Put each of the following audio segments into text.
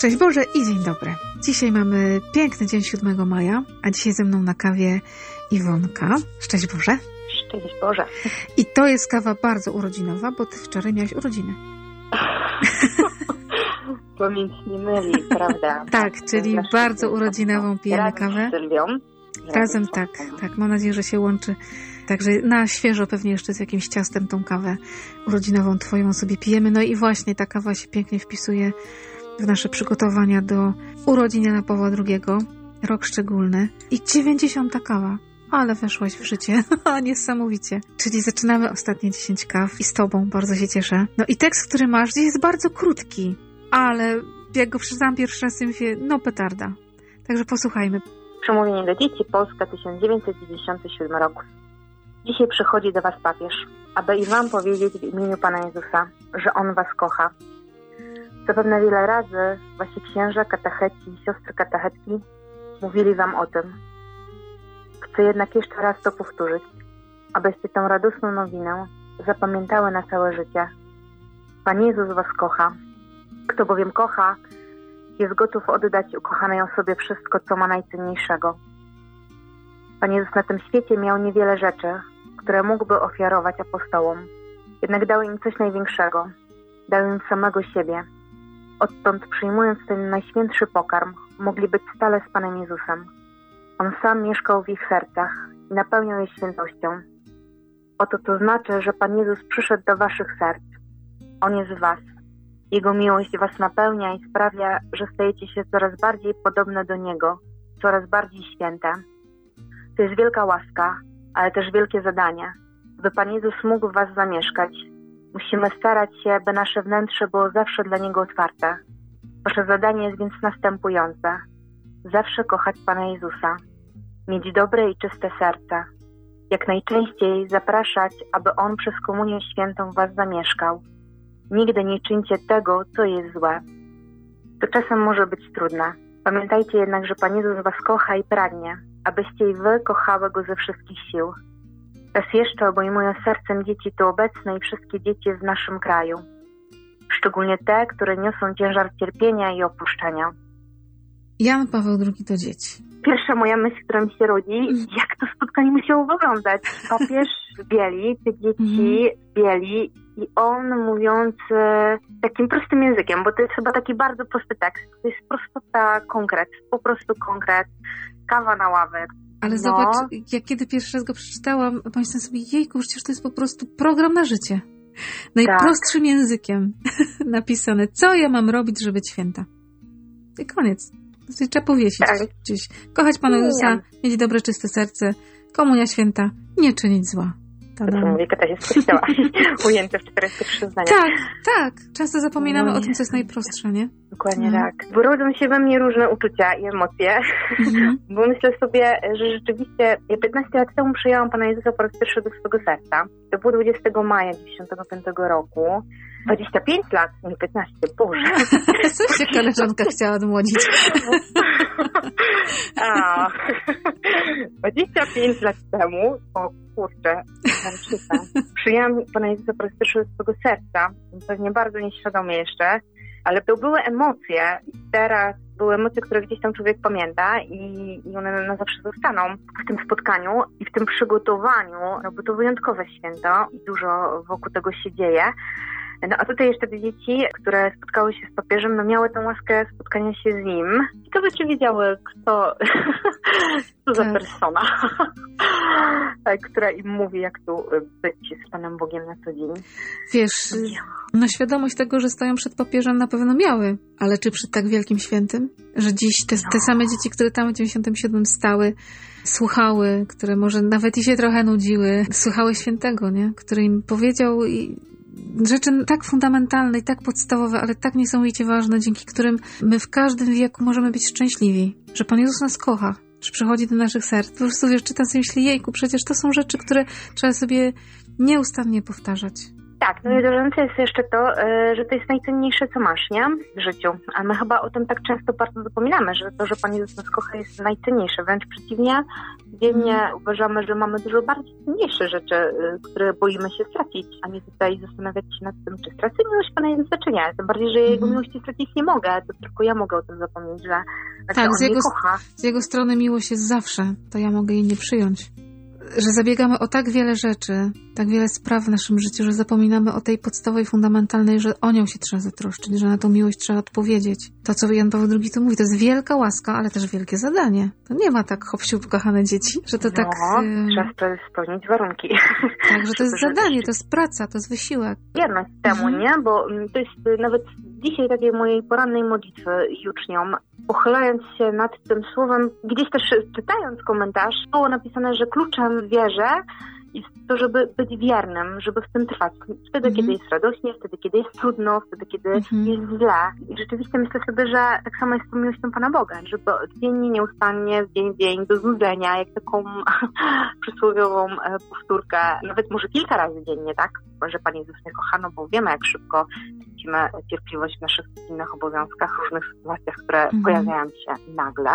Szczęść Boże i dzień dobry. Dzisiaj mamy piękny dzień 7 maja, a dzisiaj ze mną na kawie Iwonka. Szczęść Boże. Szczęść Boże. I to jest kawa bardzo urodzinowa, bo ty wczoraj miałaś urodziny. Pamięć nie myli, prawda? tak, czyli bardzo urodzinową pijemy kawę. Razem tak, tak. Mam nadzieję, że się łączy. Także na świeżo pewnie jeszcze z jakimś ciastem tą kawę urodzinową twoją sobie pijemy. No i właśnie ta kawa się pięknie wpisuje w nasze przygotowania do urodzin Jana Pawła II. Rok szczególny. I 90 kawa. Ale weszłaś w życie. Niesamowicie. Czyli zaczynamy ostatnie 10 kaw i z tobą bardzo się cieszę. No i tekst, który masz, jest bardzo krótki, ale jak go przeczytałam pierwszy raz, mówię, no petarda. Także posłuchajmy. Przemówienie do dzieci, Polska 1997 rok. Dzisiaj przychodzi do Was papież, aby i Wam powiedzieć w imieniu Pana Jezusa, że On Was kocha. Zapewne wiele razy Wasi księża, katecheci siostry katechetki mówili Wam o tym. Chcę jednak jeszcze raz to powtórzyć, abyście tę radosną nowinę zapamiętały na całe życie. Pan Jezus Was kocha. Kto bowiem kocha, jest gotów oddać ukochanej osobie wszystko, co ma najcenniejszego. Pan Jezus na tym świecie miał niewiele rzeczy, które mógłby ofiarować apostołom, jednak dał im coś największego. Dał im samego siebie. Odtąd przyjmując ten najświętszy pokarm, mogli być stale z Panem Jezusem. On sam mieszkał w ich sercach i napełniał je świętością. Oto to znaczy, że Pan Jezus przyszedł do waszych serc. On jest w was. Jego miłość was napełnia i sprawia, że stajecie się coraz bardziej podobne do Niego, coraz bardziej święte. To jest wielka łaska, ale też wielkie zadanie. By Pan Jezus mógł w was zamieszkać, musimy starać się, by nasze wnętrze było zawsze dla Niego otwarte. Wasze zadanie jest więc następujące. Zawsze kochać Pana Jezusa, mieć dobre i czyste serce, jak najczęściej zapraszać, aby On przez Komunię Świętą w was zamieszkał. Nigdy nie czyńcie tego, co jest złe. To czasem może być trudne. Pamiętajcie jednak, że Pan Jezus was kocha i pragnie, abyście i wy kochały Go ze wszystkich sił. Raz jeszcze obejmuję sercem dzieci tu obecne i wszystkie dzieci w naszym kraju. Szczególnie te, które niosą ciężar cierpienia i opuszczenia. Jan Paweł II to dzieci. Pierwsza moja myśl, która mi się rodzi, jak to spotkanie musiało wyglądać. Papież w bieli, te dzieci w bieli i on mówiąc e, takim prostym językiem, bo to jest chyba taki bardzo prosty tekst. To jest prostota konkret, po prostu konkret. Kawa na ławę. Ale No. zobacz, jak kiedy pierwszy raz go przeczytałam, pomyślałam sobie, jejku, przecież to jest po prostu program na życie. Najprostszym językiem napisane, co ja mam robić, żeby być święta. I koniec. To trzeba powiesić Tak. gdzieś. Kochać Pana. Jezusa, mieć dobre, czyste serce, komunia święta, nie czynić zła. To Tada. co mówi katechizm kościoła, ujęte w 43 zdaniach. Tak, tak. Często zapominamy No o tym, co jest najprostsze, nie? Dokładnie No. tak. Wyrodzą się we mnie różne uczucia i emocje, Mhm. bo myślę sobie, że rzeczywiście ja 15 lat temu przyjęłam Pana Jezusa po raz pierwszy do swojego serca. To było 20 maja 95 roku. 25 lat, nie 15, Boże. Co się koleżanka chciała odmłodzić? A, 25 lat temu, o kurczę, przyjęłam Pana Jezusa pierwszy do swojego serca, pewnie bardzo nieświadomie jeszcze, ale to były emocje i teraz były emocje, które gdzieś tam człowiek pamięta i, i one na zawsze zostaną w tym spotkaniu i w tym przygotowaniu, no bo to wyjątkowe święto i dużo wokół tego się dzieje. No a tutaj jeszcze te dzieci, które spotkały się z papieżem, no miały tę łaskę spotkania się z nim. I to by ci wiedziały, kto, co za Tak. persona, która im mówi, jak tu być z Panem Bogiem na co dzień. Wiesz, no świadomość tego, że stoją przed papieżem na pewno miały, ale czy przed tak wielkim świętym? Że dziś te, te same dzieci, które tam w 97 stały, słuchały, które może nawet i się trochę nudziły, słuchały świętego, nie? Który im powiedział i rzeczy tak fundamentalne i tak podstawowe, ale tak niesamowicie ważne, dzięki którym my w każdym wieku możemy być szczęśliwi. Że Pan Jezus nas kocha, że przychodzi do naszych serc. Po prostu wiesz, czytam sobie myślę, jejku, przecież to są rzeczy, które trzeba sobie nieustannie powtarzać. Tak, no ważące jest jeszcze to, e, że to jest najcenniejsze, co masz, nie? W życiu. A my chyba o tym tak często bardzo zapominamy, że to, że Pan Jezus nas kocha jest najcenniejsze. Wręcz przeciwnie, dziennie uważamy, że mamy dużo bardziej cenniejsze rzeczy, e, które boimy się stracić, a nie tutaj zastanawiać się nad tym, czy stracę miłość Pana Jezusa, czy nie. Tym bardziej, że Jego Mhm. miłości stracić nie mogę, to tylko ja mogę o tym zapomnieć, że, Tak, On z jego- kocha. Z jego strony miłość jest zawsze, to ja mogę jej nie przyjąć. Że zabiegamy o tak wiele rzeczy, tak wiele spraw w naszym życiu, że zapominamy o tej podstawowej, fundamentalnej, że o nią się trzeba zatroszczyć, że na tą miłość trzeba odpowiedzieć. To, co Jan Paweł II to mówi, to jest wielka łaska, ale też wielkie zadanie. To nie ma tak hop siup, kochane dzieci, że to tak... no, em, trzeba spe- spełnić warunki. tak, że to jest zadanie, to jest praca, to jest wysiłek. wierność temu, Mhm. nie? Bo mm, to jest y, nawet dzisiaj takiej mojej porannej modlitwy jucznią, pochylając się nad tym słowem, gdzieś też czytając komentarz, było napisane, że kluczem wierze jest to, żeby być wiernym, żeby w tym trwać. Wtedy, Mhm. kiedy jest radośnie, wtedy, kiedy jest trudno, wtedy, kiedy Mhm. jest źle. I rzeczywiście myślę sobie, że tak samo jest z tą miłością Pana Boga, żeby dziennie, nieustannie, z dzień w dzień, do znudzenia, jak taką przysłowiową e, powtórkę, nawet może kilka razy dziennie, tak? Że Pan Jezus mnie kocha, no bo wiemy, jak szybko tracimy cierpliwość w naszych innych obowiązkach, różnych sytuacjach, które Mhm. pojawiają się nagle,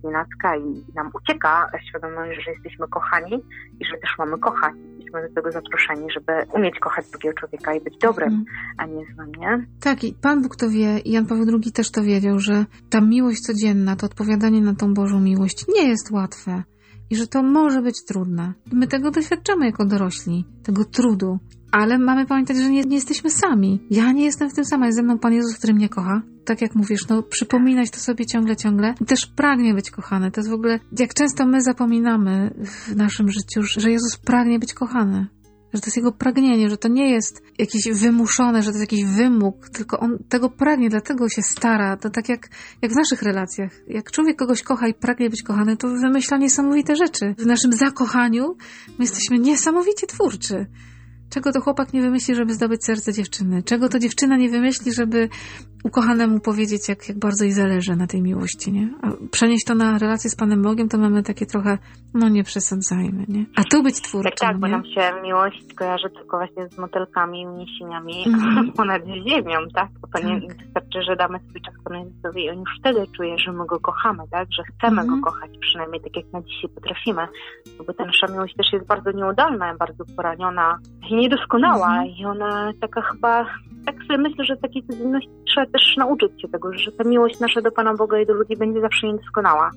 znienacka i nam ucieka świadomość, że jesteśmy kochani i że też mamy kochać. Jesteśmy do tego zaproszeni, żeby umieć kochać drugiego człowieka i być dobrym, Mhm. a nie złym, nie? Tak, i Pan Bóg to wie, i Jan Paweł II też to wiedział, że ta miłość codzienna, to odpowiadanie na tą Bożą miłość nie jest łatwe i że to może być trudne. My tego doświadczamy jako dorośli, tego trudu, ale mamy pamiętać, że nie, nie jesteśmy sami. Ja nie jestem w tym sama, jest ze mną Pan Jezus, który mnie kocha. Tak jak mówisz, no przypominać to sobie ciągle, ciągle. I też pragnie być kochany. To jest w ogóle, jak często my zapominamy w naszym życiu, że Jezus pragnie być kochany że to jest jego pragnienie, że to nie jest jakieś wymuszone, że to jest jakiś wymóg, tylko on tego pragnie, dlatego się stara. To tak jak, jak w naszych relacjach. Jak człowiek kogoś kocha i pragnie być kochany, to wymyśla niesamowite rzeczy. W naszym zakochaniu my jesteśmy niesamowicie twórczy. Czego to chłopak nie wymyśli, żeby zdobyć serce dziewczyny? Czego to dziewczyna nie wymyśli, żeby ukochanemu powiedzieć, jak, jak bardzo jej zależy na tej miłości, nie? A przenieść to na relację z Panem Bogiem, to mamy takie trochę, no nie przesadzajmy, nie? A tu być twórczym, Tak, tak, bo nam się miłość kojarzy tylko właśnie z motylkami, uniesieniami Mhm. ponad ziemią, tak? Bo to nie Tak. wystarczy, że damy swój czas Panu Jezusowi i on już wtedy czuje, że my go kochamy, tak? Że chcemy Mhm. go kochać, przynajmniej tak jak na dzisiaj potrafimy. Bo ta nasza miłość też jest bardzo nieudolna, bardzo poraniona niedoskonała Mhm. i ona taka chyba, tak sobie myślę, że takiej codzienności trzeba też nauczyć się tego, że ta miłość nasza do Pana Boga i do ludzi będzie zawsze niedoskonała.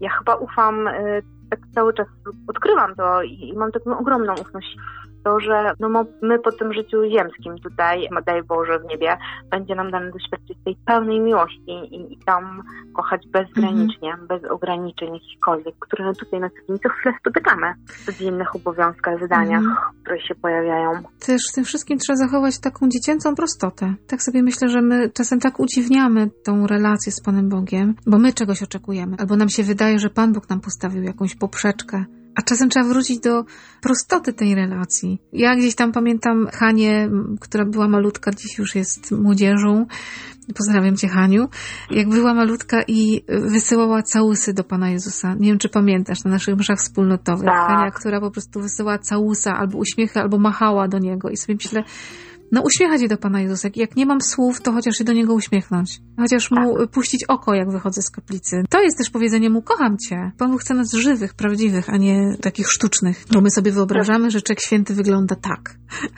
Ja chyba ufam, y, tak cały czas odkrywam to i, i mam taką ogromną ufność to, że no, my po tym życiu ziemskim tutaj, daj Boże w niebie, będzie nam dane doświadczyć tej pełnej miłości i, i tam kochać bezgranicznie, bez ograniczeń jakichkolwiek, które tutaj na co dzień co chwilę spotykamy w codziennych obowiązkach, zadaniach, Mhm. które się pojawiają. Też w tym wszystkim trzeba zachować taką dziecięcą prostotę. Tak sobie myślę, że my czasem tak udziwniamy tą relację z Panem Bogiem, bo my czegoś oczekujemy, albo nam się wydaje, że Pan Bóg nam postawił jakąś poprzeczkę. A czasem trzeba wrócić do prostoty tej relacji. Ja gdzieś tam pamiętam Hanię, m, która była malutka, dziś już jest młodzieżą. Pozdrawiam Cię, Haniu. Jak była malutka i wysyłała całusy do Pana Jezusa. Nie wiem, czy pamiętasz, na naszych mszach wspólnotowych. Tak. Hania, która po prostu wysyłała całusa albo uśmiechy, albo machała do Niego. I sobie myślę, no uśmiechać się do Pana Jezusa. Jak, nie mam słów, to chociaż się do Niego uśmiechnąć. Chociaż Mu puścić oko, jak wychodzę z kaplicy. To jest też powiedzenie Mu, kocham Cię. Pan Bóg chce nas żywych, prawdziwych, a nie takich sztucznych. Bo my sobie wyobrażamy, że czek święty wygląda tak.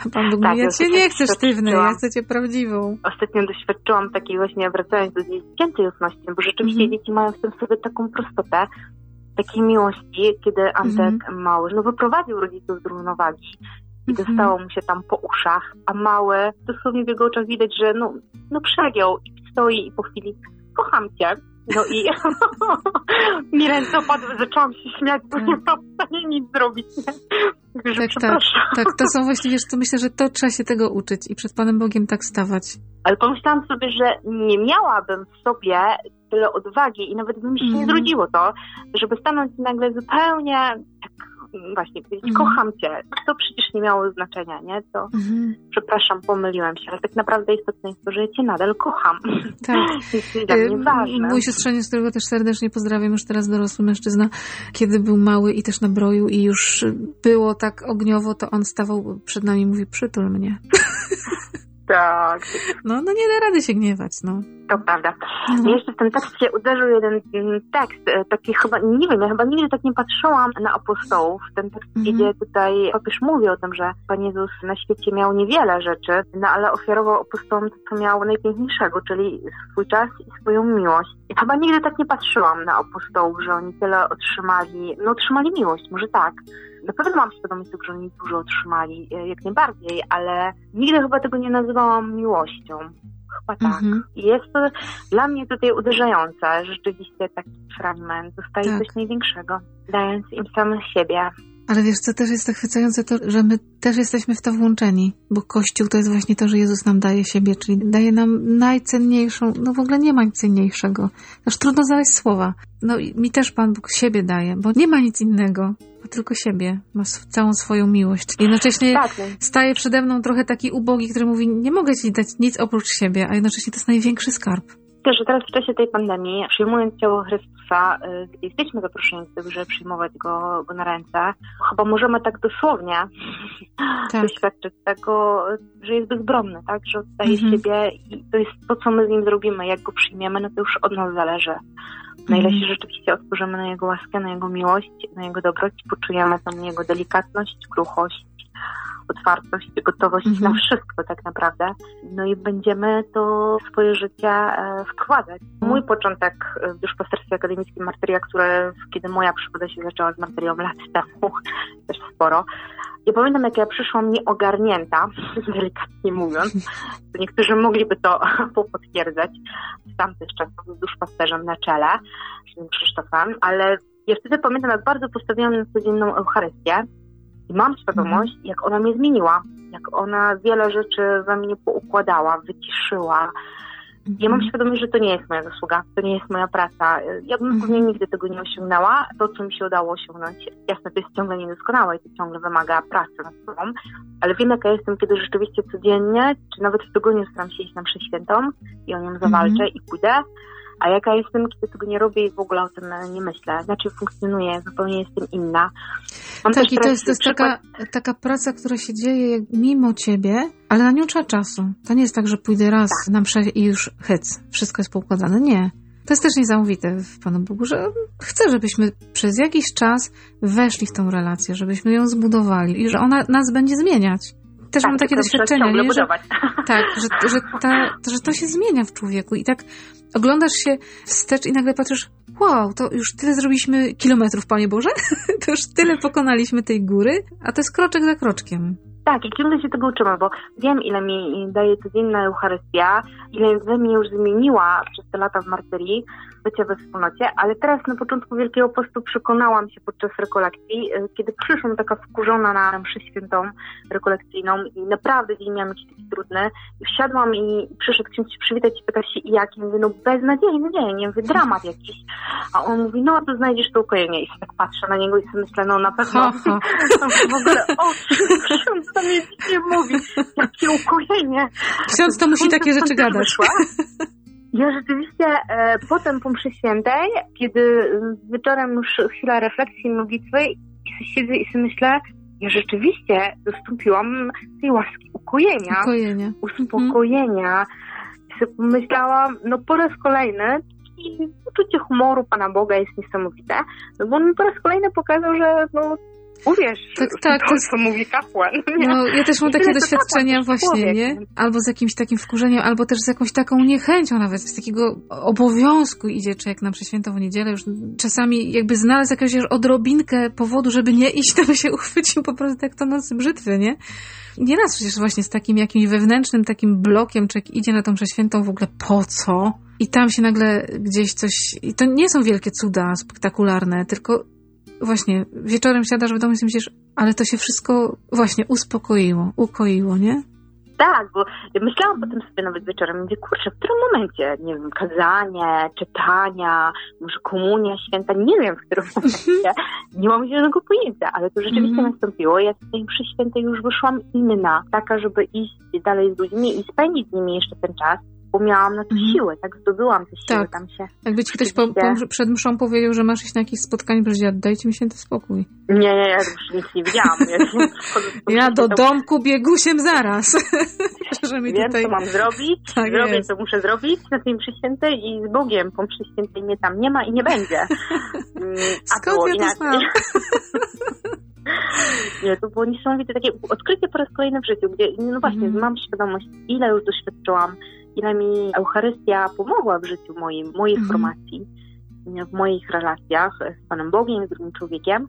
A Pan Bóg Tak, mówi, ja Cię nie też chcę sztywnej, ja chcę Cię prawdziwą. Ostatnio doświadczyłam takiej właśnie, wracając do dziecięcej ufności, bo rzeczywiście Mhm. dzieci mają w tym sobie taką prostotę, takiej miłości, kiedy Antek Mhm. mały, no wyprowadził rodziców z równowagi i mhm. dostało mu się tam po uszach, a mały, dosłownie w jego oczach widać, że no, no przegiął i stoi i po chwili kocham cię. No i mi ręce opadły, zaczęłam się śmiać, bo tak. nie byłam w stanie nic zrobić. Także tak, tak, tak. To są właśnie, wiesz, to myślę, że to trzeba się tego uczyć i przed Panem Bogiem tak stawać. Ale pomyślałam sobie, że nie miałabym w sobie tyle odwagi i nawet by mi się mm. nie mhm. zrodziło to, żeby stanąć nagle zupełnie właśnie powiedzieć, mhm. kocham cię, to przecież nie miało znaczenia, nie? To mhm. przepraszam, pomyliłem się, ale tak naprawdę istotne jest to, że ja cię nadal kocham. Tak. jest dla mnie ważne. Mój siostrzeniec, którego też serdecznie pozdrawiam, już teraz dorosły mężczyzna, kiedy był mały i też na broju i już było tak ogniowo, to on stawał przed nami i mówi, przytul mnie. Tak. No, no nie da rady się gniewać, no. To prawda. Mhm. Jeszcze w tym tekście uderzył jeden mm, tekst, e, taki chyba, nie wiem, ja chyba nigdy tak nie patrzyłam na apostołów. Ten tekst, mhm. gdzie tutaj papież mówi o tym, że Pan Jezus na świecie miał niewiele rzeczy, no ale ofiarował apostołom to, co miał najpiękniejszego, czyli swój czas i swoją miłość. I chyba nigdy tak nie patrzyłam na apostołów, że oni tyle otrzymali, no otrzymali miłość, może tak, na pewno mam świadomość tego, że oni dużo otrzymali, e, jak najbardziej, ale nigdy chyba tego nie nazywałam miłością. Chyba tak. Mhm. Jest to dla mnie tutaj uderzające, rzeczywiście taki fragment. Dostaje tak. coś największego, dając im samych siebie. Ale wiesz, co też jest zachwycające, to, że my też jesteśmy w to włączeni, bo Kościół to jest właśnie to, że Jezus nam daje siebie, czyli daje nam najcenniejszą, no w ogóle nie ma nic cenniejszego. Aż trudno znaleźć słowa. No i mi też Pan Bóg siebie daje, bo nie ma nic innego, bo tylko siebie. Ma całą swoją miłość. Jednocześnie tak. No. staje przede mną trochę taki ubogi, który mówi, nie mogę Ci dać nic oprócz siebie, a jednocześnie to jest największy skarb też, że teraz w czasie tej pandemii, przyjmując ciało Chrystusa, y, jesteśmy zaproszeni do tego, żeby przyjmować go, go na ręce. Chyba możemy tak dosłownie tak. doświadczyć tego, że jest bezbronny, tak? Że oddaje mhm. siebie i to jest to, co my z nim zrobimy. Jak go przyjmiemy, no to już od nas zależy. Na ile się rzeczywiście otworzymy na Jego łaskę, na Jego miłość, na Jego dobroć, poczujemy tam Jego delikatność, kruchość, otwartość, gotowość mhm. na wszystko tak naprawdę. No i będziemy to swoje życie e, wprowadzać. Mój początek w duszpasterstwie akademickim Martyria, które kiedy moja przygoda się zaczęła z Martyrią lat temu, też sporo, ja pamiętam, jak ja przyszłam nieogarnięta, delikatnie mówiąc, niektórzy mogliby to potwierdzać, z tamtych czasów z duszpasterzem na czele, z Krzysztofem, ale ja wtedy pamiętam, jak bardzo postawiłam na codzienną Eucharystię i mam świadomość, mhm. jak ona mnie zmieniła, jak ona wiele rzeczy we mnie poukładała, wyciszyła. Ja mam mhm. świadomość, że to nie jest moja zasługa, to nie jest moja praca. Ja bym mhm. pewnie nigdy tego nie osiągnęła. To, co mi się udało osiągnąć, jasne, to jest ciągle niedoskonałe i to ciągle wymaga pracy nad sobą, ale wiem, jaka jestem, kiedy rzeczywiście codziennie, czy nawet w tygodniu staram się iść na świętą i o nią zawalczę i pójdę a jaka jestem, kiedy tego nie robię i w ogóle o tym nie myślę. Znaczy funkcjonuję, zupełnie jestem inna. Mam tak, i to jest, to jest taka, taka praca, która się dzieje mimo ciebie, ale na nią trzeba czasu. To nie jest tak, że pójdę raz tak. na mszę i już hyc, wszystko jest poukładane. Nie. To jest też niesamowite w Panu Bogu, że chcę, żebyśmy przez jakiś czas weszli w tą relację, żebyśmy ją zbudowali i że ona nas będzie zmieniać też tak, mam takie doświadczenia, nie? Że, tak, że, że, ta, że to się zmienia w człowieku i tak oglądasz się wstecz i nagle patrzysz, wow, to już tyle zrobiliśmy kilometrów, Panie Boże, to już tyle pokonaliśmy tej góry, a to jest kroczek za kroczkiem. Tak, i ciągle się tego uczymy, bo wiem, ile mi daje codzienna Eucharystia, ile we mnie już zmieniła przez te lata w martyrii, bycia we wspólnocie, ale teraz na początku Wielkiego Postu przekonałam się podczas rekolekcji, y, kiedy przyszłam taka wkurzona na mszę świętą rekolekcyjną i naprawdę dzień miałam jakiś taki trudny i wsiadłam i przyszedł ksiądz się przywitać i pyta się jak? I mówię, no beznadziejny dzień, nie mówię, dramat jakiś. A on mówi, no to znajdziesz to ukojenie. I się tak patrzę na niego i sobie myślę, no na pewno w ogóle o ksiądz tam nie mówi, jakie ukojenie. Ksiądz to musi takie rzeczy gadać. Ja rzeczywiście e, potem po mszy świętej, kiedy wieczorem już chwila refleksji, modlitwy i siedzę i sobie myślę, ja rzeczywiście dostąpiłam tej łaski ukojenia, ukojenia. uspokojenia. Sobie pomyślałam, no po raz kolejny i uczucie humoru Pana Boga jest niesamowite, no bo on po raz kolejny pokazał, że no, Uwierz, Tak, tak, to, to mówi kapłan. Nie? No, ja też mam I takie doświadczenia kapłan, właśnie, człowiek. nie? Albo z jakimś takim wkurzeniem, albo też z jakąś taką niechęcią nawet, z takiego obowiązku idzie człowiek na przeświętą niedzielę, już czasami jakby znalazł jakąś odrobinkę powodu, żeby nie iść, to by się uchwycił po prostu jak to nocy brzytwy, nie? Nieraz przecież właśnie z takim jakimś wewnętrznym takim blokiem człowiek idzie na tą przeświętą w ogóle po co? I tam się nagle gdzieś coś... I to nie są wielkie cuda spektakularne, tylko właśnie wieczorem siadasz w domu i myślisz, ale to się wszystko właśnie uspokoiło, ukoiło, nie? Tak, bo myślałam potem sobie nawet wieczorem, mówię, kurczę, w którym momencie, nie wiem, kazanie, czytania, może komunia święta, nie wiem, w którym momencie, nie mam zielonego pojęcia, ale to rzeczywiście Mhm. nastąpiło. Ja z tej mszy świętej już wyszłam inna, taka, żeby iść dalej z ludźmi i spędzić z nimi jeszcze ten czas, bo miałam na to Mhm. siłę, tak zdobyłam te siły Tak. tam się. Jakby ci ktoś po, po, przed mszą powiedział, że masz iść na jakieś spotkanie, powiedział, dajcie mi święty spokój. Nie, nie, ja już nic nie widziałam. Ja, Ja do domku biegusiem zaraz. że mi Wiem, tutaj... co mam zrobić, Tak zrobię, jest. co muszę zrobić na tej mszy świętej i z Bogiem po mszy świętej mnie tam nie ma i nie będzie. Mm, A Skąd było ja to inaczej. Nie, to było niesamowite takie odkrycie po raz kolejny w życiu, gdzie no właśnie Mhm. mam świadomość, ile już doświadczyłam, ile mi Eucharystia pomogła w życiu moim, mojej Mhm. formacji, w moich relacjach z Panem Bogiem, z drugim człowiekiem.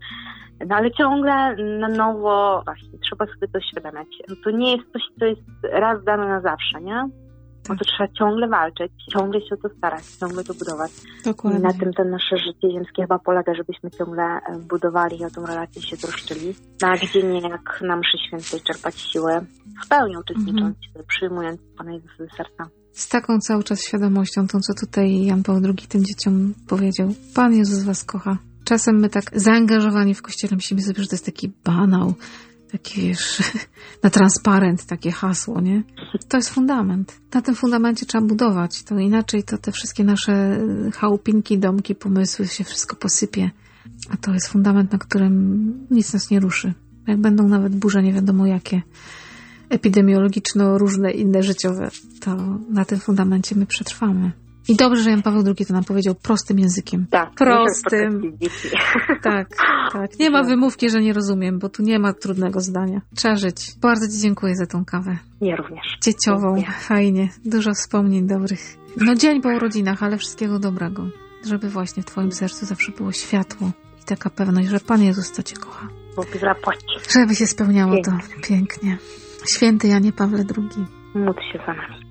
No ale ciągle na nowo właśnie trzeba sobie to uświadamiać. To nie jest coś, co jest raz dane na zawsze, nie? Tak. to trzeba ciągle walczyć, ciągle się o to starać, ciągle to budować. I Dokładnie. na tym to nasze życie ziemskie chyba polega, żebyśmy ciągle e, budowali i o tą relację się troszczyli. No a gdzie nie, jak na mszy świętej czerpać siłę, w pełni uczestnicząc, przyjmując Pana Jezusa do serca. Z taką cały czas świadomością, tą co tutaj Jan Paweł II tym dzieciom powiedział. Pan Jezus was kocha. Czasem my tak zaangażowani w kościele myślimy sobie, że to jest taki banał, taki wiesz, na transparent takie hasło, nie? To jest fundament. Na tym fundamencie trzeba budować. To inaczej to te wszystkie nasze chałupinki, domki, pomysły się wszystko posypie. A to jest fundament, na którym nic nas nie ruszy. Jak będą nawet burze nie wiadomo jakie, epidemiologiczno różne inne życiowe, to na tym fundamencie my przetrwamy. I dobrze, że Jan Paweł II to nam powiedział prostym językiem. Tak, Prostym. muszę spotkać dzieci. Tak, tak. Nie ma wymówki, że nie rozumiem, bo tu nie ma trudnego zdania. Trzeba żyć. Bardzo Ci dziękuję za tą kawę. Ja również. Dzieciową, fajnie. Dużo wspomnień dobrych. No dzień po urodzinach, ale wszystkiego dobrego. Żeby właśnie w Twoim sercu zawsze było światło i taka pewność, że Pan Jezus to Cię kocha. Żeby się spełniało to pięknie. Święty Janie Pawle II. Módl się za nami.